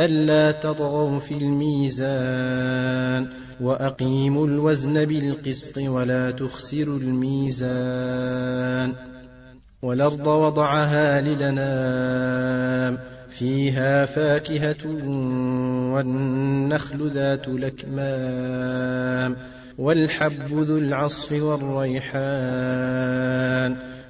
ألا تطغوا في الميزان وأقيموا الوزن بالقسط ولا تخسروا الميزان والأرض وضعها للنام فيها فاكهة والنخل ذات الأكمام والحب ذو العصف والريحان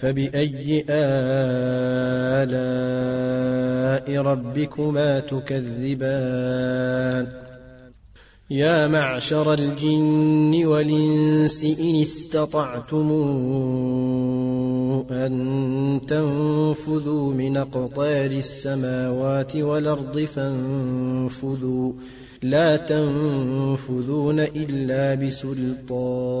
فبأي آلاء ربكما تكذبان؟ يا معشر الجن والإنس إن استطعتم أن تنفذوا من أقطار السماوات والأرض فانفذوا. لا تنفذون إلا بسلطان.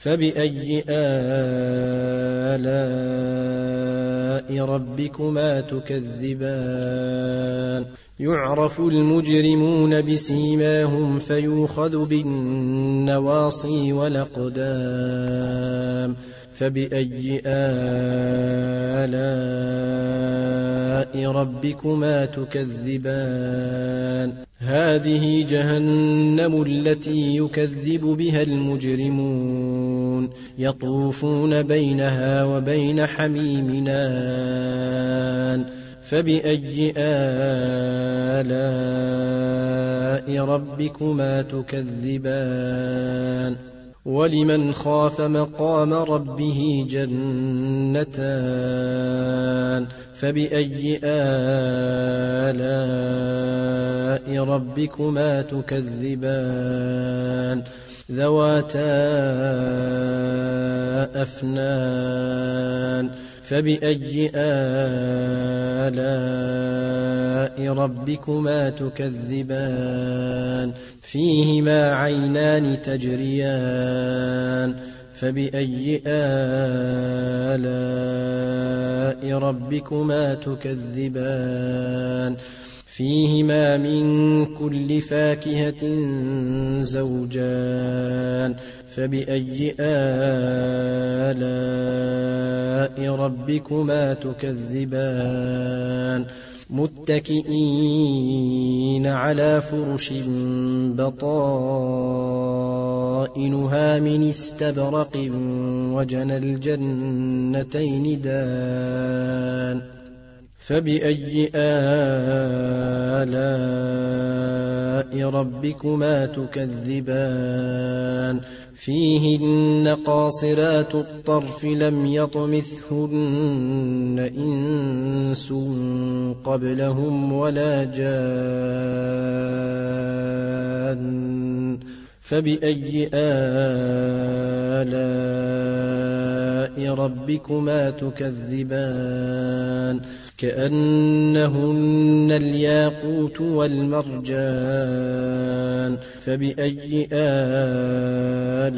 فبأي آلاء ربكما تكذبان؟ يعرف المجرمون بسيماهم فيوخذ بالنواصي والأقدام. فبأي آلاء ربكما تكذبان؟ هذه جهنم التي يكذب بها المجرمون. يطوفون بينها وبين حميم آن فبأي آلاء ربكما تكذبان؟ ولمن خاف مقام ربه جنتان فبأي آلاء ربكما تكذبان ذواتا أفنان فبأي آلاء ربكما تكذبان فيهما عينان تجريان. فبأي آلاء ربكما تكذبان؟ فيهما من كل فاكهة زوجان. فبأي آلاء ربكما تكذبان؟ متكئين على فرش بطائنها من استبرق وجنى الجنتين دان فبأي آلاء ربكما تكذبان فيهن قاصرات الطرف لم يطمثهن إنس قبلهم ولا جان فبأي آلاء ربكما تكذبان؟ كأنهن الياقوت والمرجان. فبأي آلاء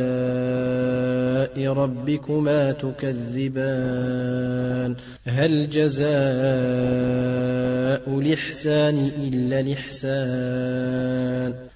ربكما تكذبان؟ هل جزاء الإحسان إلا الإحسان؟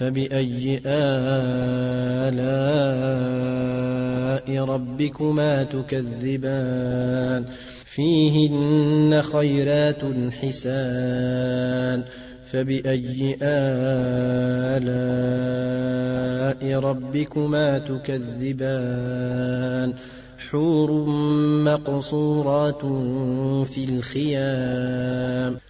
فبأي آلاء ربكما تكذبان؟ فيهن خيرات حسان. فبأي آلاء ربكما تكذبان؟ حور مقصورات في الخيام.